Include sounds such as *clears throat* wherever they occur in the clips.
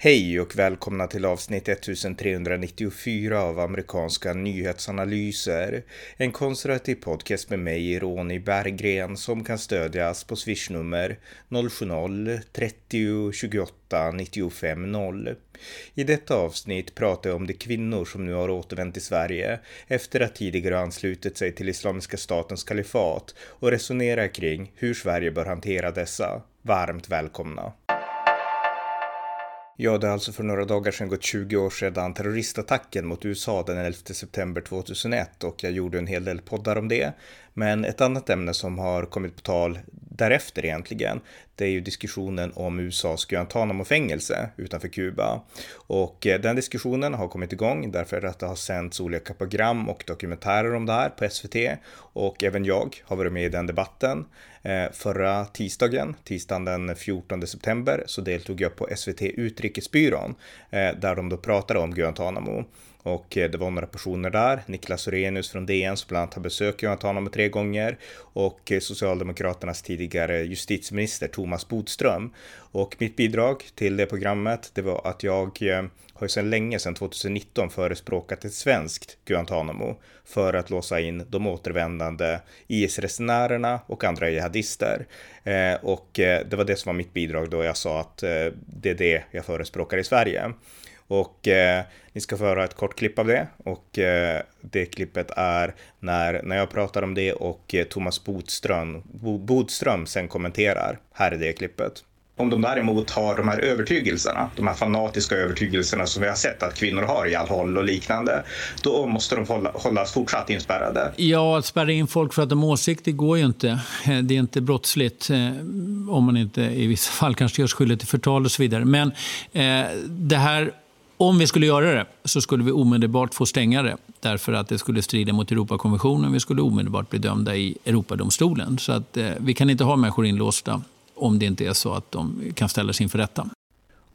Hej och välkomna till avsnitt 1394 av amerikanska nyhetsanalyser. En konservativ podcast med mig, Ronny Berggren, som kan stödjas på swishnummer 070-30 28 95 0. I detta avsnitt pratar jag om de kvinnor som nu har återvänt till Sverige efter att tidigare anslutit sig till Islamiska statens kalifat och resonerar kring hur Sverige bör hantera dessa. Varmt välkomna! Ja, det är alltså för några dagar sedan gått 20 år sedan terroristattacken mot USA den 11 september 2001 och jag gjorde en hel del poddar om det. Men ett annat ämne som har kommit på tal därefter egentligen, det är ju diskussionen om USAs Guantanamo-fängelse utanför Kuba. Och eh, den diskussionen har kommit igång därför att det har sänts olika program och dokumentärer om det här på SVT och även jag har varit med i den debatten. Eh, förra tisdagen, tisdagen den 14 september, så deltog jag på SVT Utrikesbyrån eh, där de då pratade om Guantanamo. Och eh, det var några personer där, Niklas Orenius från DN som bland annat har besökt Guantanamo tre gånger och eh, Socialdemokraternas tidigare justitieminister Thomas Bodström. Och mitt bidrag till det programmet, det var att jag eh, har ju sedan länge, sedan 2019, förespråkat ett svenskt Guantanamo för att låsa in de återvändande IS-resenärerna och andra jihadister. Eh, och det var det som var mitt bidrag då jag sa att eh, det är det jag förespråkar i Sverige. Och eh, ni ska få höra ett kort klipp av det och eh, det klippet är när, när jag pratar om det och eh, Thomas Bodström, Bodström sen kommenterar. Här är det klippet. Om de däremot har de här övertygelserna, de här fanatiska övertygelserna som vi har sett att kvinnor har i Al-Hol och liknande, då måste de hålla, hållas fortsatt inspärrade. Ja, att spärra in folk för att de har åsikter går ju inte. Det är inte brottsligt eh, om man inte i vissa fall kanske görs skyldig till förtal och så vidare. Men eh, det här om vi skulle göra det så skulle vi omedelbart få stänga det därför att det skulle strida mot Europakonventionen. Vi skulle omedelbart bli dömda i Europadomstolen. Så att, eh, vi kan inte ha människor inlåsta om det inte är så att de kan ställas inför rätta.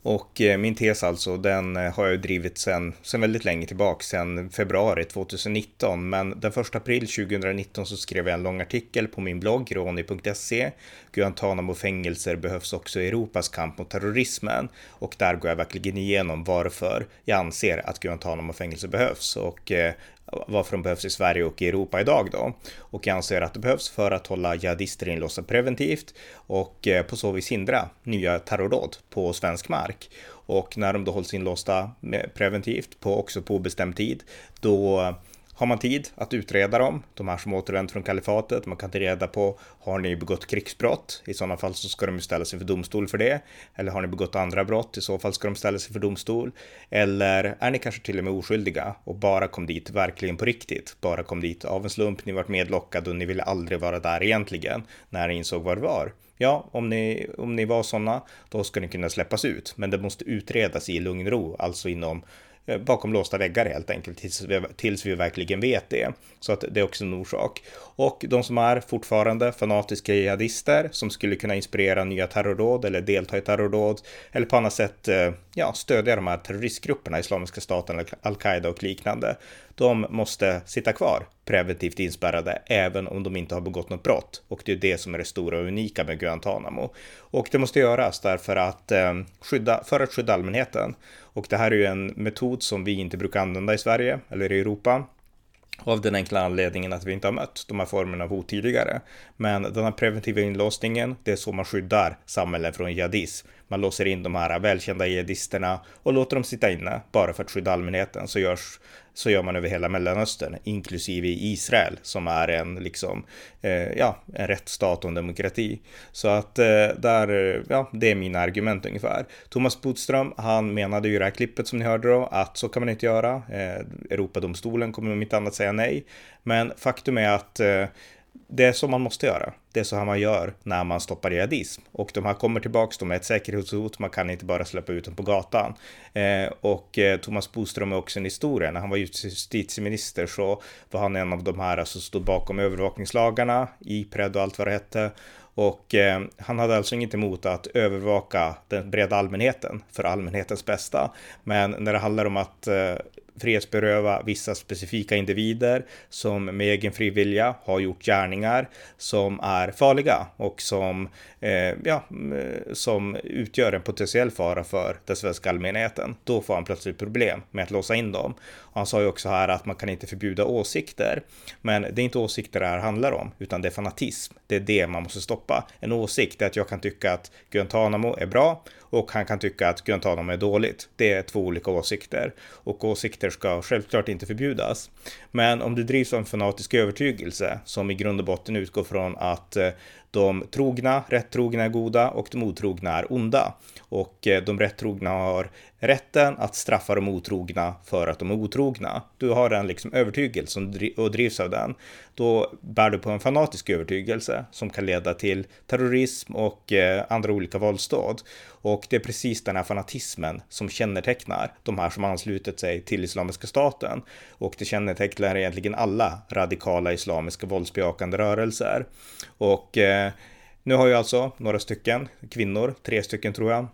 Och eh, min tes alltså, den eh, har jag drivit sedan sen väldigt länge tillbaka, sedan februari 2019. Men den 1 april 2019 så skrev jag en lång artikel på min blogg, roni.se. Guantanamo-fängelser behövs också i Europas kamp mot terrorismen. Och där går jag verkligen igenom varför jag anser att Guantanamo-fängelser behövs. Och eh, varför de behövs i Sverige och i Europa idag då. Och jag anser att det behövs för att hålla jihadister inlåsta preventivt och eh, på så vis hindra nya terrordåd på svensk mark. Och när de då hålls inlåsta preventivt på också på obestämd tid, då har man tid att utreda dem, de här som återvänt från kalifatet, man kan ta reda på har ni begått krigsbrott? I sådana fall så ska de ju ställas inför domstol för det. Eller har ni begått andra brott? I så fall ska de ställas inför domstol. Eller är ni kanske till och med oskyldiga och bara kom dit verkligen på riktigt? Bara kom dit av en slump, ni vart medlockade och ni ville aldrig vara där egentligen när ni insåg vad det var. Ja, om ni, om ni var sådana, då ska ni kunna släppas ut. Men det måste utredas i lugn och ro, alltså inom Eh, bakom låsta väggar helt enkelt tills vi, tills vi verkligen vet det. Så att det är också en orsak. Och de som är fortfarande fanatiska jihadister som skulle kunna inspirera nya terrordåd eller delta i terrordåd eller på annat sätt eh, ja, stödja de här terroristgrupperna, Islamiska staten, al-Qaida och liknande. De måste sitta kvar preventivt inspärrade även om de inte har begått något brott. Och det är det som är det stora och unika med Guantanamo. Och det måste göras därför att eh, skydda, för att skydda allmänheten. Och det här är ju en metod som vi inte brukar använda i Sverige eller i Europa. Av den enkla anledningen att vi inte har mött de här formerna av hot tidigare. Men den här preventiva inlåsningen, det är så man skyddar samhällen från jihadism. Man låser in de här välkända jihadisterna och låter dem sitta inne bara för att skydda allmänheten. Så, görs, så gör man över hela Mellanöstern, inklusive Israel som är en, liksom, eh, ja, en rättsstat och en demokrati. Så att eh, där, ja, det är mina argument ungefär. Thomas Bodström, han menade ju i det här klippet som ni hörde då, att så kan man inte göra. Eh, Europadomstolen kommer om inte annat säga nej. Men faktum är att eh, det är så man måste göra. Det är så här man gör när man stoppar jihadism. Och de här kommer tillbaks, de är ett säkerhetshot, man kan inte bara släppa ut dem på gatan. Eh, och eh, Thomas Boström är också en historia. När han var justitieminister så var han en av de här som stod bakom övervakningslagarna, Ipred och allt vad det hette. Och eh, han hade alltså inget emot att övervaka den breda allmänheten för allmänhetens bästa. Men när det handlar om att eh, frihetsberöva vissa specifika individer som med egen frivilliga har gjort gärningar som är farliga och som, eh, ja, mm, eh, som utgör en potentiell fara för den svenska allmänheten. Då får han plötsligt problem med att låsa in dem. Och han sa ju också här att man kan inte förbjuda åsikter, men det är inte åsikter det här handlar om, utan det är fanatism. Det är det man måste stoppa. En åsikt är att jag kan tycka att Guantanamo är bra och han kan tycka att Guantanamo är dåligt. Det är två olika åsikter och åsikter ska självklart inte förbjudas. Men om det drivs av en fanatisk övertygelse som i grund och botten utgår från att eh, de trogna, rättrogna är goda och de otrogna är onda. Och de de rättrogna har rätten att straffa de otrogna för att de är otrogna. Du har en liksom övertygelse och drivs av den. Då bär du på en fanatisk övertygelse som kan leda till terrorism och eh, andra olika våldsdåd. Och det är precis den här fanatismen som kännetecknar de här som anslutit sig till Islamiska staten. Och det kännetecknar egentligen alla radikala islamiska våldsbejakande rörelser. Och eh, nu har ju alltså några stycken kvinnor, tre stycken tror jag,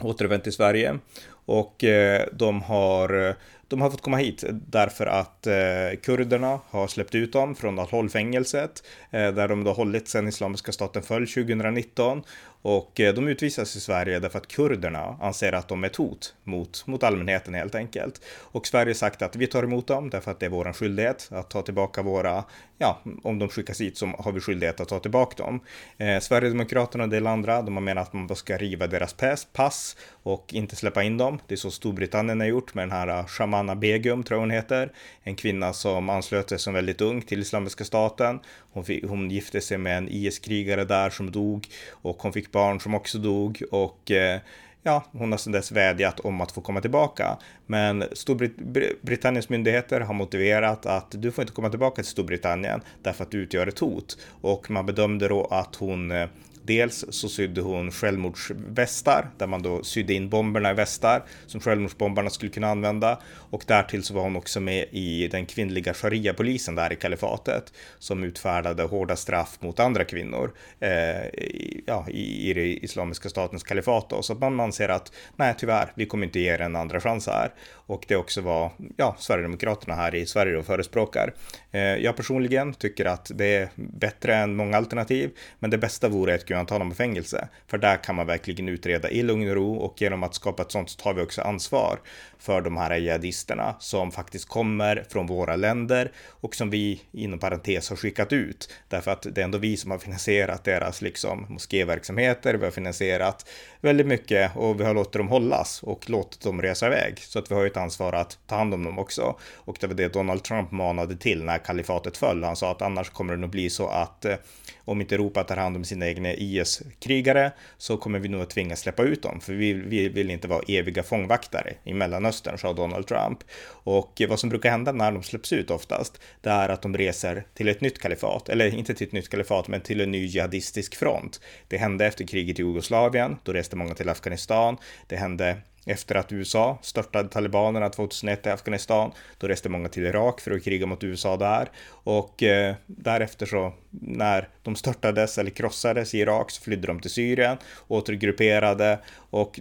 återvänt till Sverige och eh, de har de har fått komma hit därför att eh, kurderna har släppt ut dem från Al-Hol-fängelset eh, där de då hållit sedan Islamiska staten föll 2019 och eh, de utvisas i Sverige därför att kurderna anser att de är ett hot mot, mot allmänheten helt enkelt. Och Sverige sagt att vi tar emot dem därför att det är vår skyldighet att ta tillbaka våra, ja, om de skickas hit så har vi skyldighet att ta tillbaka dem. Eh, Sverigedemokraterna och en del andra, de har menat att man bara ska riva deras pass och inte släppa in dem. Det är så Storbritannien har gjort med den här eh, Shamana Begum, tror jag hon heter. En kvinna som anslöt sig som väldigt ung till Islamiska staten. Hon, fick, hon gifte sig med en IS-krigare där som dog och hon fick barn som också dog och eh, ja, hon har sedan dess vädjat om att få komma tillbaka. Men Storbritanniens myndigheter har motiverat att du får inte komma tillbaka till Storbritannien därför att du utgör ett hot. Och man bedömde då att hon eh, Dels så sydde hon självmordsvästar där man då sydde in bomberna i västar som självmordsbombarna skulle kunna använda. Och därtill så var hon också med i den kvinnliga sharia-polisen där i kalifatet som utfärdade hårda straff mot andra kvinnor eh, i, ja, i, i det islamiska statens kalifat. Då. Så att man anser att nej, tyvärr, vi kommer inte ge er en andra chans här. Och det också vad ja, Sverigedemokraterna här i Sverige då förespråkar. Eh, jag personligen tycker att det är bättre än många alternativ, men det bästa vore ett Guantanamo-fängelse. För där kan man verkligen utreda i lugn och ro och genom att skapa ett sånt så tar vi också ansvar för de här jihadisterna som faktiskt kommer från våra länder och som vi inom parentes har skickat ut. Därför att det är ändå vi som har finansierat deras liksom moskéverksamheter, vi har finansierat väldigt mycket och vi har låtit dem hållas och låtit dem resa iväg. Så att vi har ett ansvar att ta hand om dem också. Och det var det Donald Trump manade till när kalifatet föll. Han sa att annars kommer det nog bli så att eh, om inte Europa tar hand om sina egna IS-krigare så kommer vi nog att tvingas släppa ut dem. För vi, vi vill inte vara eviga fångvaktare i Mellanöstern, sa Donald Trump. Och eh, vad som brukar hända när de släpps ut oftast, det är att de reser till ett nytt kalifat, eller inte till ett nytt kalifat, men till en ny jihadistisk front. Det hände efter kriget i Jugoslavien, då reste många till Afghanistan. Det hände efter att USA störtade talibanerna 2001 i Afghanistan. Då reste många till Irak för att kriga mot USA där. Och eh, därefter så när de störtades eller krossades i Irak så flydde de till Syrien, återgrupperade och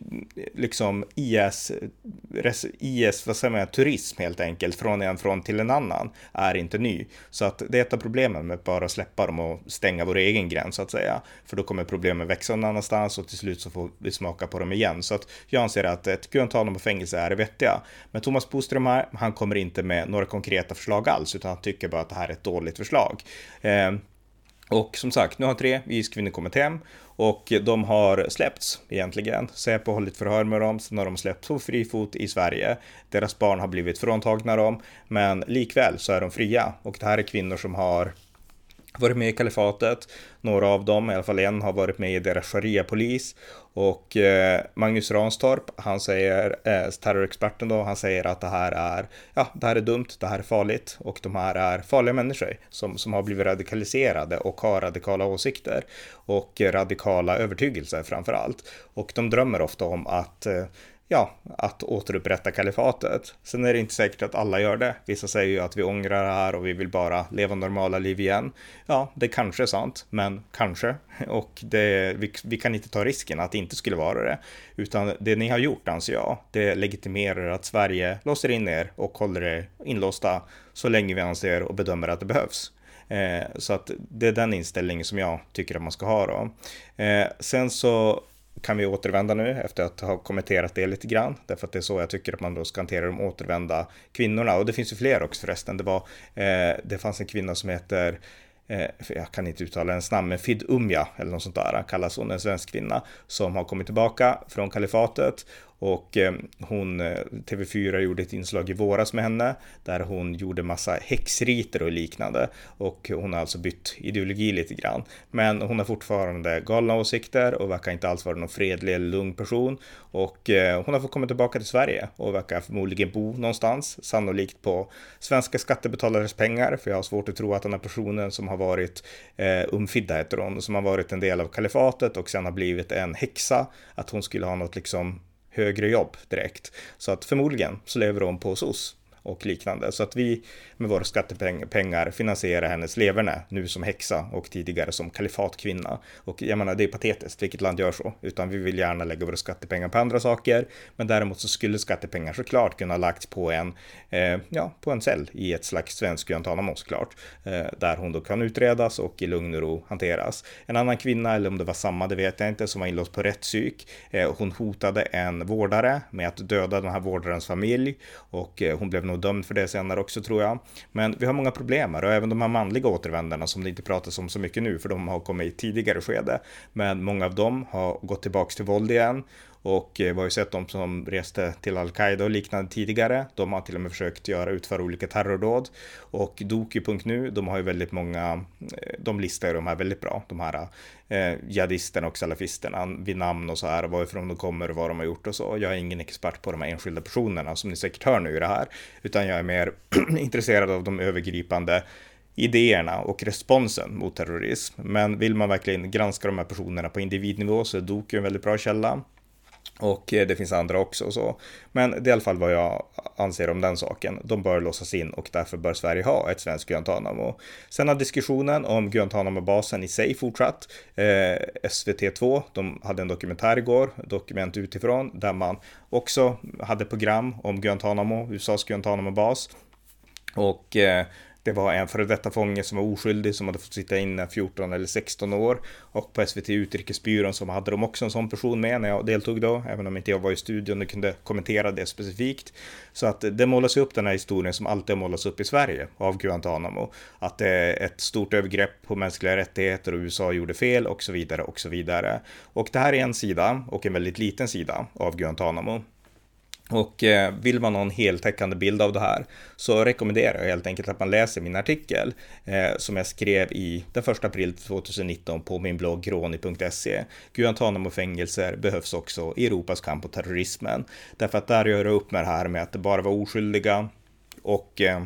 liksom IS, IS vad säger man, turism helt enkelt från en front till en annan är inte ny. Så att det är ett av problemen med att bara släppa dem och stänga vår egen gräns så att säga. För då kommer problemen växa någon annanstans och till slut så får vi smaka på dem igen. Så att jag anser att ett Guantanamo fängelse är det vettiga. Men Thomas Boström här, han kommer inte med några konkreta förslag alls utan han tycker bara att det här är ett dåligt förslag. Eh, och som sagt, nu har tre IS-kvinnor kommit hem och de har släppts egentligen. Säpo har hållit förhör med dem, sen har de släppts på fri fot i Sverige. Deras barn har blivit fråntagna dem, men likväl så är de fria. Och det här är kvinnor som har varit med i kalifatet. Några av dem, i alla fall en, har varit med i deras sharia-polis. Och eh, Magnus Ranstorp, han säger, eh, terrorexperten då, han säger att det här är, ja, det här är dumt, det här är farligt och de här är farliga människor som, som har blivit radikaliserade och har radikala åsikter och eh, radikala övertygelser framför allt. Och de drömmer ofta om att eh, ja, att återupprätta kalifatet. Sen är det inte säkert att alla gör det. Vissa säger ju att vi ångrar det här och vi vill bara leva normala liv igen. Ja, det kanske är sant, men kanske. *laughs* Och det, vi, vi, kan inte ta risken att det inte skulle vara det. Utan det ni har gjort, anser jag, det legitimerar att Sverige låser in er och håller er inlåsta så länge vi anser och bedömer att det behövs. Eh, så att det är den inställningen som jag tycker att man ska ha då. Eh, sen så kan vi återvända nu efter att ha kommenterat det lite grann. Därför att det är så jag tycker att man då ska hantera de återvända kvinnorna. Och det finns ju fler också förresten. Det, var, eh, det fanns en kvinna som heter eh, jag kan inte uttala hennes namn, men Fid Umja eller något sånt där kallas hon, en svensk kvinna som har kommit tillbaka från kalifatet och eh, hon, eh, TV4 gjorde ett inslag i våras med henne där hon gjorde massa häxriter och liknande. Och hon har alltså bytt ideologi lite grann. Men hon har fortfarande galna åsikter och verkar inte alls vara någon fredlig eller lugn person. Och eh, hon har fått komma tillbaka till Sverige och verkar förmodligen bo någonstans, sannolikt på svenska skattebetalares pengar. För jag har svårt att tro att den här personen som har varit eh, Umfidda heter hon, som har varit en del av kalifatet och sen har blivit en häxa, att hon skulle ha något liksom högre jobb direkt. Så att förmodligen så lever hon på SOS och liknande. Så att vi med våra skattepengar finansierar hennes leverne, nu som häxa och tidigare som kalifatkvinna. Och jag menar, det är patetiskt, vilket land gör så? Utan vi vill gärna lägga våra skattepengar på andra saker. Men däremot så skulle skattepengar såklart kunna lagts på en, eh, ja, på en cell i ett slags svensk Guantanamo såklart. Eh, där hon då kan utredas och i lugn och ro hanteras. En annan kvinna, eller om det var samma, det vet jag inte, som var inlåst på rättspsyk. Eh, hon hotade en vårdare med att döda den här vårdarens familj och eh, hon blev nog dömd för det senare också tror jag. Men vi har många problem här och även de här manliga återvändarna som det inte pratas om så mycket nu för de har kommit i tidigare skede. Men många av dem har gått tillbaks till våld igen och eh, vi har ju sett de som reste till Al-Qaida och liknande tidigare. De har till och med försökt göra, utföra olika terrordåd. Och Doku.nu, de har ju väldigt många, eh, de listar ju de här väldigt bra. De här eh, jihadisterna och salafisterna vid namn och så här, varifrån de kommer och vad de har gjort och så. Jag är ingen expert på de här enskilda personerna som ni säkert hör nu i det här, utan jag är mer *clears throat* intresserad av de övergripande idéerna och responsen mot terrorism. Men vill man verkligen granska de här personerna på individnivå så är Doku en väldigt bra källa. Och eh, det finns andra också och så. Men det är i alla fall vad jag anser om den saken. De bör låsas in och därför bör Sverige ha ett svenskt Guantanamo. Sen har diskussionen om Guantanamo-basen i sig fortsatt. Eh, SVT2, de hade en dokumentär igår, Dokument utifrån, där man också hade program om Guantanamo, USAs Guantanamo-bas. Och eh, det var en före detta fånge som var oskyldig som hade fått sitta inne 14 eller 16 år. Och på SVT Utrikesbyrån som hade de också en sån person med när jag deltog då, även om inte jag var i studion och kunde kommentera det specifikt. Så att det målas upp den här historien som alltid har målats upp i Sverige av Guantanamo. Att det är ett stort övergrepp på mänskliga rättigheter och USA gjorde fel och så vidare och så vidare. Och det här är en sida och en väldigt liten sida av Guantanamo. Och eh, vill man ha en heltäckande bild av det här så rekommenderar jag helt enkelt att man läser min artikel eh, som jag skrev i den 1 april 2019 på min blogg roni.se. Guantanamo-fängelser behövs också i Europas kamp mot terrorismen. Därför att där gör jag upp med det här med att det bara var oskyldiga och eh,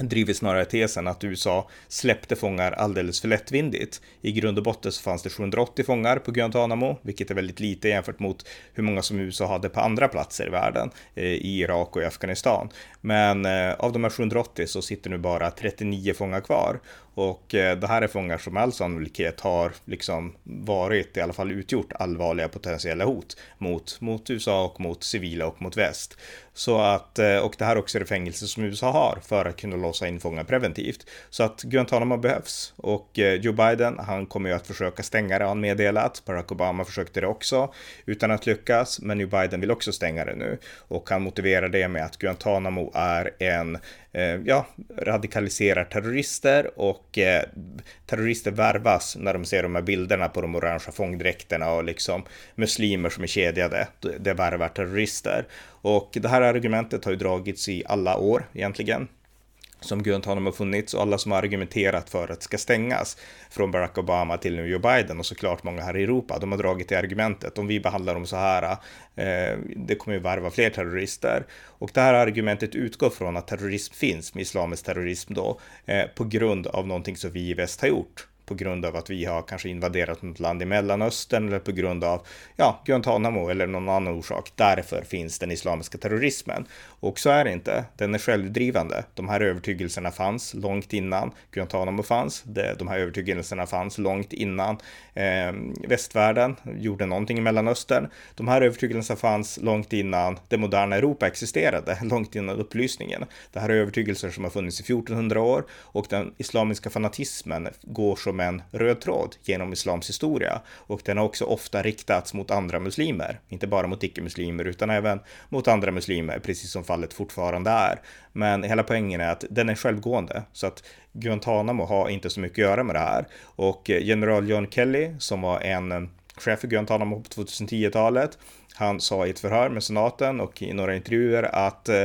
driver snarare tesen att USA släppte fångar alldeles för lättvindigt. I grund och botten så fanns det 780 fångar på Guantanamo, vilket är väldigt lite jämfört mot hur många som USA hade på andra platser i världen, eh, i Irak och i Afghanistan. Men eh, av de här 780 så sitter nu bara 39 fångar kvar och eh, det här är fångar som med all sannolikhet har liksom varit, i alla fall utgjort, allvarliga potentiella hot mot, mot USA och mot civila och mot väst. Så att, eh, och det här också är det fängelse som USA har för att kunna låsa in fångar preventivt. Så att Guantanamo behövs. Och eh, Joe Biden, han kommer ju att försöka stänga det, har han meddelat. Barack Obama försökte det också utan att lyckas. Men Joe Biden vill också stänga det nu. Och han motiverar det med att Guantanamo är en Eh, ja, radikaliserar terrorister och eh, terrorister värvas när de ser de här bilderna på de orangea fångdräkterna och liksom muslimer som är kedjade. Det värvar terrorister. Och det här argumentet har ju dragits i alla år egentligen som Guantanamo har funnits och alla som har argumenterat för att det ska stängas från Barack Obama till nu Joe Biden och såklart många här i Europa. De har dragit det argumentet. Om vi behandlar dem så här, eh, det kommer ju värva fler terrorister. Och det här argumentet utgår från att terrorism finns med islamisk terrorism då, eh, på grund av någonting som vi i väst har gjort på grund av att vi har kanske invaderat något land i Mellanöstern eller på grund av ja, Guantanamo eller någon annan orsak. Därför finns den islamiska terrorismen. Och så är det inte. Den är självdrivande. De här övertygelserna fanns långt innan Guantanamo fanns. De här övertygelserna fanns långt innan eh, västvärlden gjorde någonting i Mellanöstern. De här övertygelserna fanns långt innan det moderna Europa existerade, *laughs* långt innan upplysningen. Det här är övertygelser som har funnits i 1400 år och den islamiska fanatismen går som en röd tråd genom islams historia och den har också ofta riktats mot andra muslimer, inte bara mot icke-muslimer utan även mot andra muslimer, precis som fallet fortfarande är. Men hela poängen är att den är självgående så att Guantanamo har inte så mycket att göra med det här och eh, general John Kelly som var en eh, chef för Guantanamo på 2010-talet han sa i ett förhör med senaten och i några intervjuer att eh,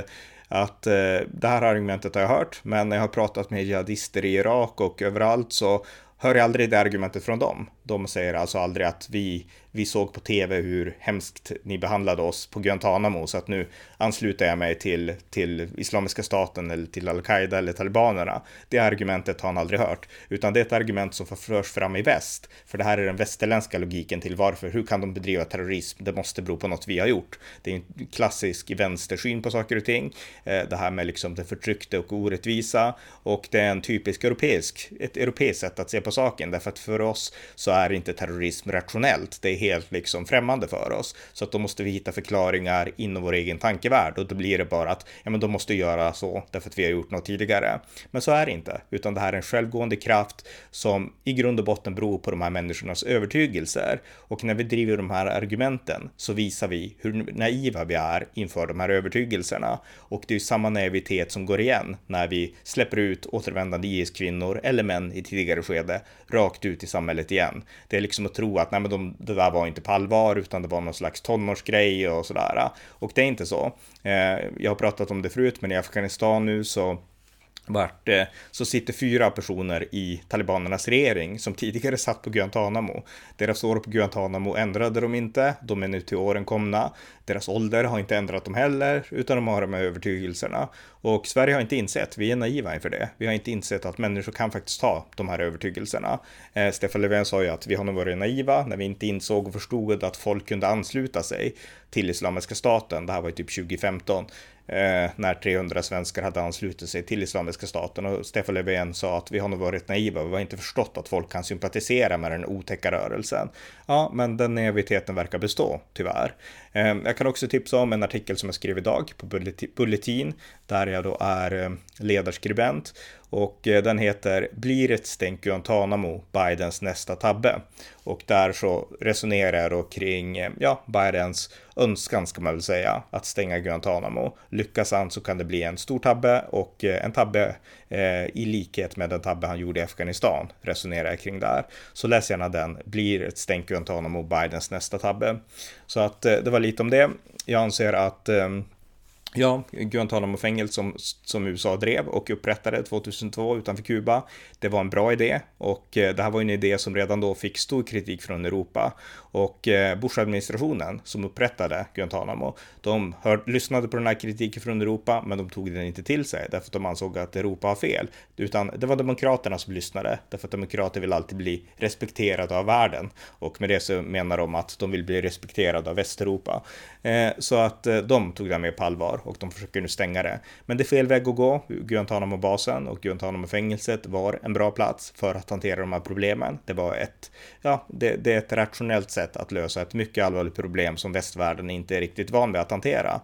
att eh, det här argumentet har jag hört, men när jag har pratat med jihadister i Irak och överallt så hör jag aldrig det argumentet från dem. De säger alltså aldrig att vi vi såg på tv hur hemskt ni behandlade oss på Guantanamo så att nu ansluter jag mig till, till Islamiska staten eller till al-Qaida eller talibanerna. Det argumentet har han aldrig hört, utan det är ett argument som förs fram i väst. För det här är den västerländska logiken till varför, hur kan de bedriva terrorism? Det måste bero på något vi har gjort. Det är en klassisk vänstersyn på saker och ting. Eh, det här med liksom det förtryckta och orättvisa och det är en typisk europeisk, ett europeiskt sätt att se på saken därför att för oss så är inte terrorism rationellt. Det är helt liksom främmande för oss. Så att då måste vi hitta förklaringar inom vår egen tankevärld och då blir det bara att ja, men de måste göra så därför att vi har gjort något tidigare. Men så är det inte, utan det här är en självgående kraft som i grund och botten beror på de här människornas övertygelser. Och när vi driver de här argumenten så visar vi hur naiva vi är inför de här övertygelserna. Och det är samma naivitet som går igen när vi släpper ut återvändande IS-kvinnor eller män i tidigare skede rakt ut i samhället igen. Det är liksom att tro att nej, men de, det där var inte på allvar utan det var någon slags tonårsgrej och sådär. Och det är inte så. Eh, jag har pratat om det förut, men i Afghanistan nu så vart, eh, så sitter fyra personer i talibanernas regering som tidigare satt på Guantanamo. Deras år på Guantanamo ändrade de inte, de är nu till åren komna. Deras ålder har inte ändrat dem heller, utan de har de här övertygelserna. Och Sverige har inte insett, vi är naiva inför det, vi har inte insett att människor kan faktiskt ha de här övertygelserna. Eh, Stefan Löfven sa ju att vi har nog varit naiva när vi inte insåg och förstod att folk kunde ansluta sig till Islamiska staten. Det här var ju typ 2015 eh, när 300 svenskar hade anslutit sig till Islamiska staten och Stefan Löfven sa att vi har nog varit naiva, vi har inte förstått att folk kan sympatisera med den otäcka rörelsen. Ja, men den naiviteten verkar bestå, tyvärr. Eh, jag kan också tipsa om en artikel som jag skrev idag på Bulletin, där jag då är eh, ledarskribent och eh, den heter Blir ett stänk Guantanamo Bidens nästa tabbe? Och där så resonerar jag då kring, eh, ja, Bidens önskan ska man väl säga, att stänga Guantanamo. Lyckas han så kan det bli en stor tabbe och eh, en tabbe eh, i likhet med den tabbe han gjorde i Afghanistan, resonerar jag kring där. Så läs gärna den, Blir ett stänk Guantanamo Bidens nästa tabbe? Så att eh, det var lite om det. Jag anser att eh, Ja, Guantanamo-fängelse som, som USA drev och upprättade 2002 utanför Kuba. Det var en bra idé och eh, det här var en idé som redan då fick stor kritik från Europa. Och eh, Bush-administrationen som upprättade Guantanamo, de hör, lyssnade på den här kritiken från Europa, men de tog den inte till sig därför att de ansåg att Europa har fel. Utan det var demokraterna som lyssnade, därför att demokrater vill alltid bli respekterade av världen. Och med det så menar de att de vill bli respekterade av Västeuropa. Eh, så att eh, de tog det med på allvar och de försöker nu stänga det. Men det är fel väg att gå. Guantanamo-basen och Guantanamo-fängelset var en bra plats för att hantera de här problemen. Det var ett, ja, det, det är ett rationellt sätt att lösa ett mycket allvarligt problem som västvärlden inte är riktigt van vid att hantera.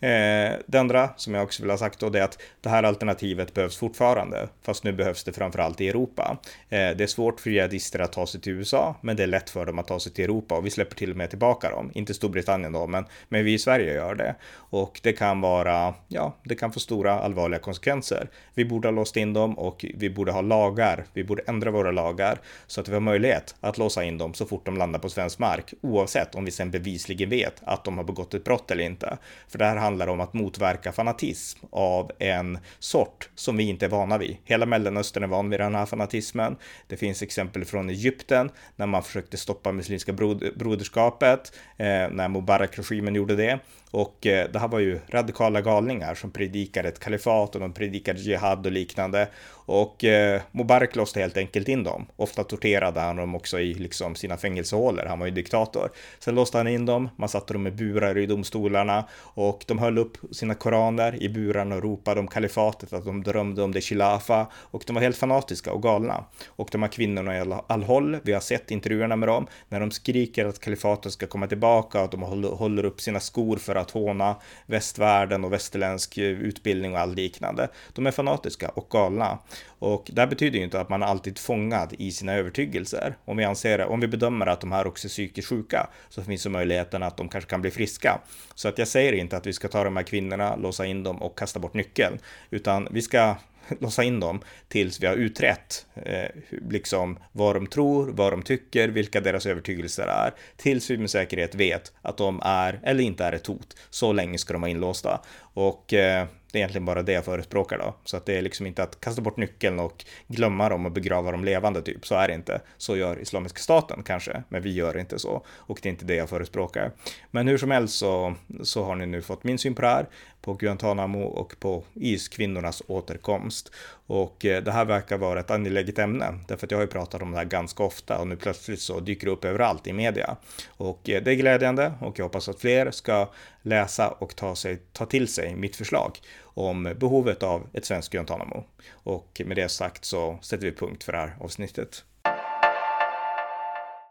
Eh, det andra som jag också vill ha sagt då det är att det här alternativet behövs fortfarande, fast nu behövs det framförallt i Europa. Eh, det är svårt för jihadister att ta sig till USA, men det är lätt för dem att ta sig till Europa och vi släpper till och med tillbaka dem. Inte Storbritannien då, men, men vi i Sverige gör det. Och det kan vara, ja, det kan få stora allvarliga konsekvenser. Vi borde ha låst in dem och vi borde ha lagar. Vi borde ändra våra lagar så att vi har möjlighet att låsa in dem så fort de landar på svensk mark, oavsett om vi sen bevisligen vet att de har begått ett brott eller inte. För det här handlar om att motverka fanatism av en sort som vi inte är vana vid. Hela Mellanöstern är van vid den här fanatismen. Det finns exempel från Egypten när man försökte stoppa Muslimska broderskapet, eh, när Mubarak-regimen gjorde det. Och eh, det här var ju radikala galningar som predikade ett kalifat och de predikade jihad och liknande. Och eh, Mubarak låste helt enkelt in dem. Ofta torterade han dem också i liksom, sina fängelsehålor. Han var ju diktator. Sen låste han in dem, man satte dem i burar i domstolarna och de höll upp sina koraner i burarna och ropade om kalifatet, att de drömde om det khilafa och de var helt fanatiska och galna. Och de här kvinnorna i all håll, vi har sett intervjuerna med dem, när de skriker att kalifatet ska komma tillbaka och att de håller upp sina skor för att håna västvärlden och västerländsk eh, utbildning och allt liknande. De är fanatiska och galna. Och det här betyder ju inte att man är alltid fångad i sina övertygelser. Om vi anser, om vi bedömer att de här också är psykiskt sjuka så finns det möjligheten att de kanske kan bli friska. Så att jag säger inte att vi ska ta de här kvinnorna, låsa in dem och kasta bort nyckeln, utan vi ska *laughs* låsa in dem tills vi har utrett eh, liksom vad de tror, vad de tycker, vilka deras övertygelser är, tills vi med säkerhet vet att de är eller inte är ett hot. Så länge ska de vara inlåsta. Och eh, det är egentligen bara det jag förespråkar då. Så att det är liksom inte att kasta bort nyckeln och glömma dem och begrava dem levande typ. Så är det inte. Så gör Islamiska staten kanske, men vi gör inte så. Och det är inte det jag förespråkar. Men hur som helst så, så har ni nu fått min syn på det här på Guantanamo och på iskvinnornas återkomst. Och eh, det här verkar vara ett angeläget ämne, därför att jag har ju pratat om det här ganska ofta och nu plötsligt så dyker det upp överallt i media. Och eh, det är glädjande och jag hoppas att fler ska läsa och ta, sig, ta till sig mitt förslag om behovet av ett svenskt Guantanamo. Och med det sagt så sätter vi punkt för det här avsnittet.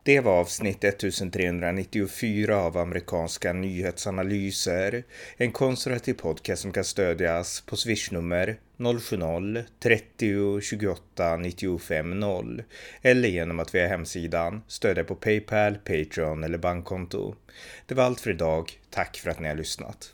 Det var avsnitt 1394 av amerikanska nyhetsanalyser. En konservativ podcast som kan stödjas på swishnummer 070-30 28 95 0 eller genom att via hemsidan stödja på Paypal, Patreon eller bankkonto. Det var allt för idag. Tack för att ni har lyssnat.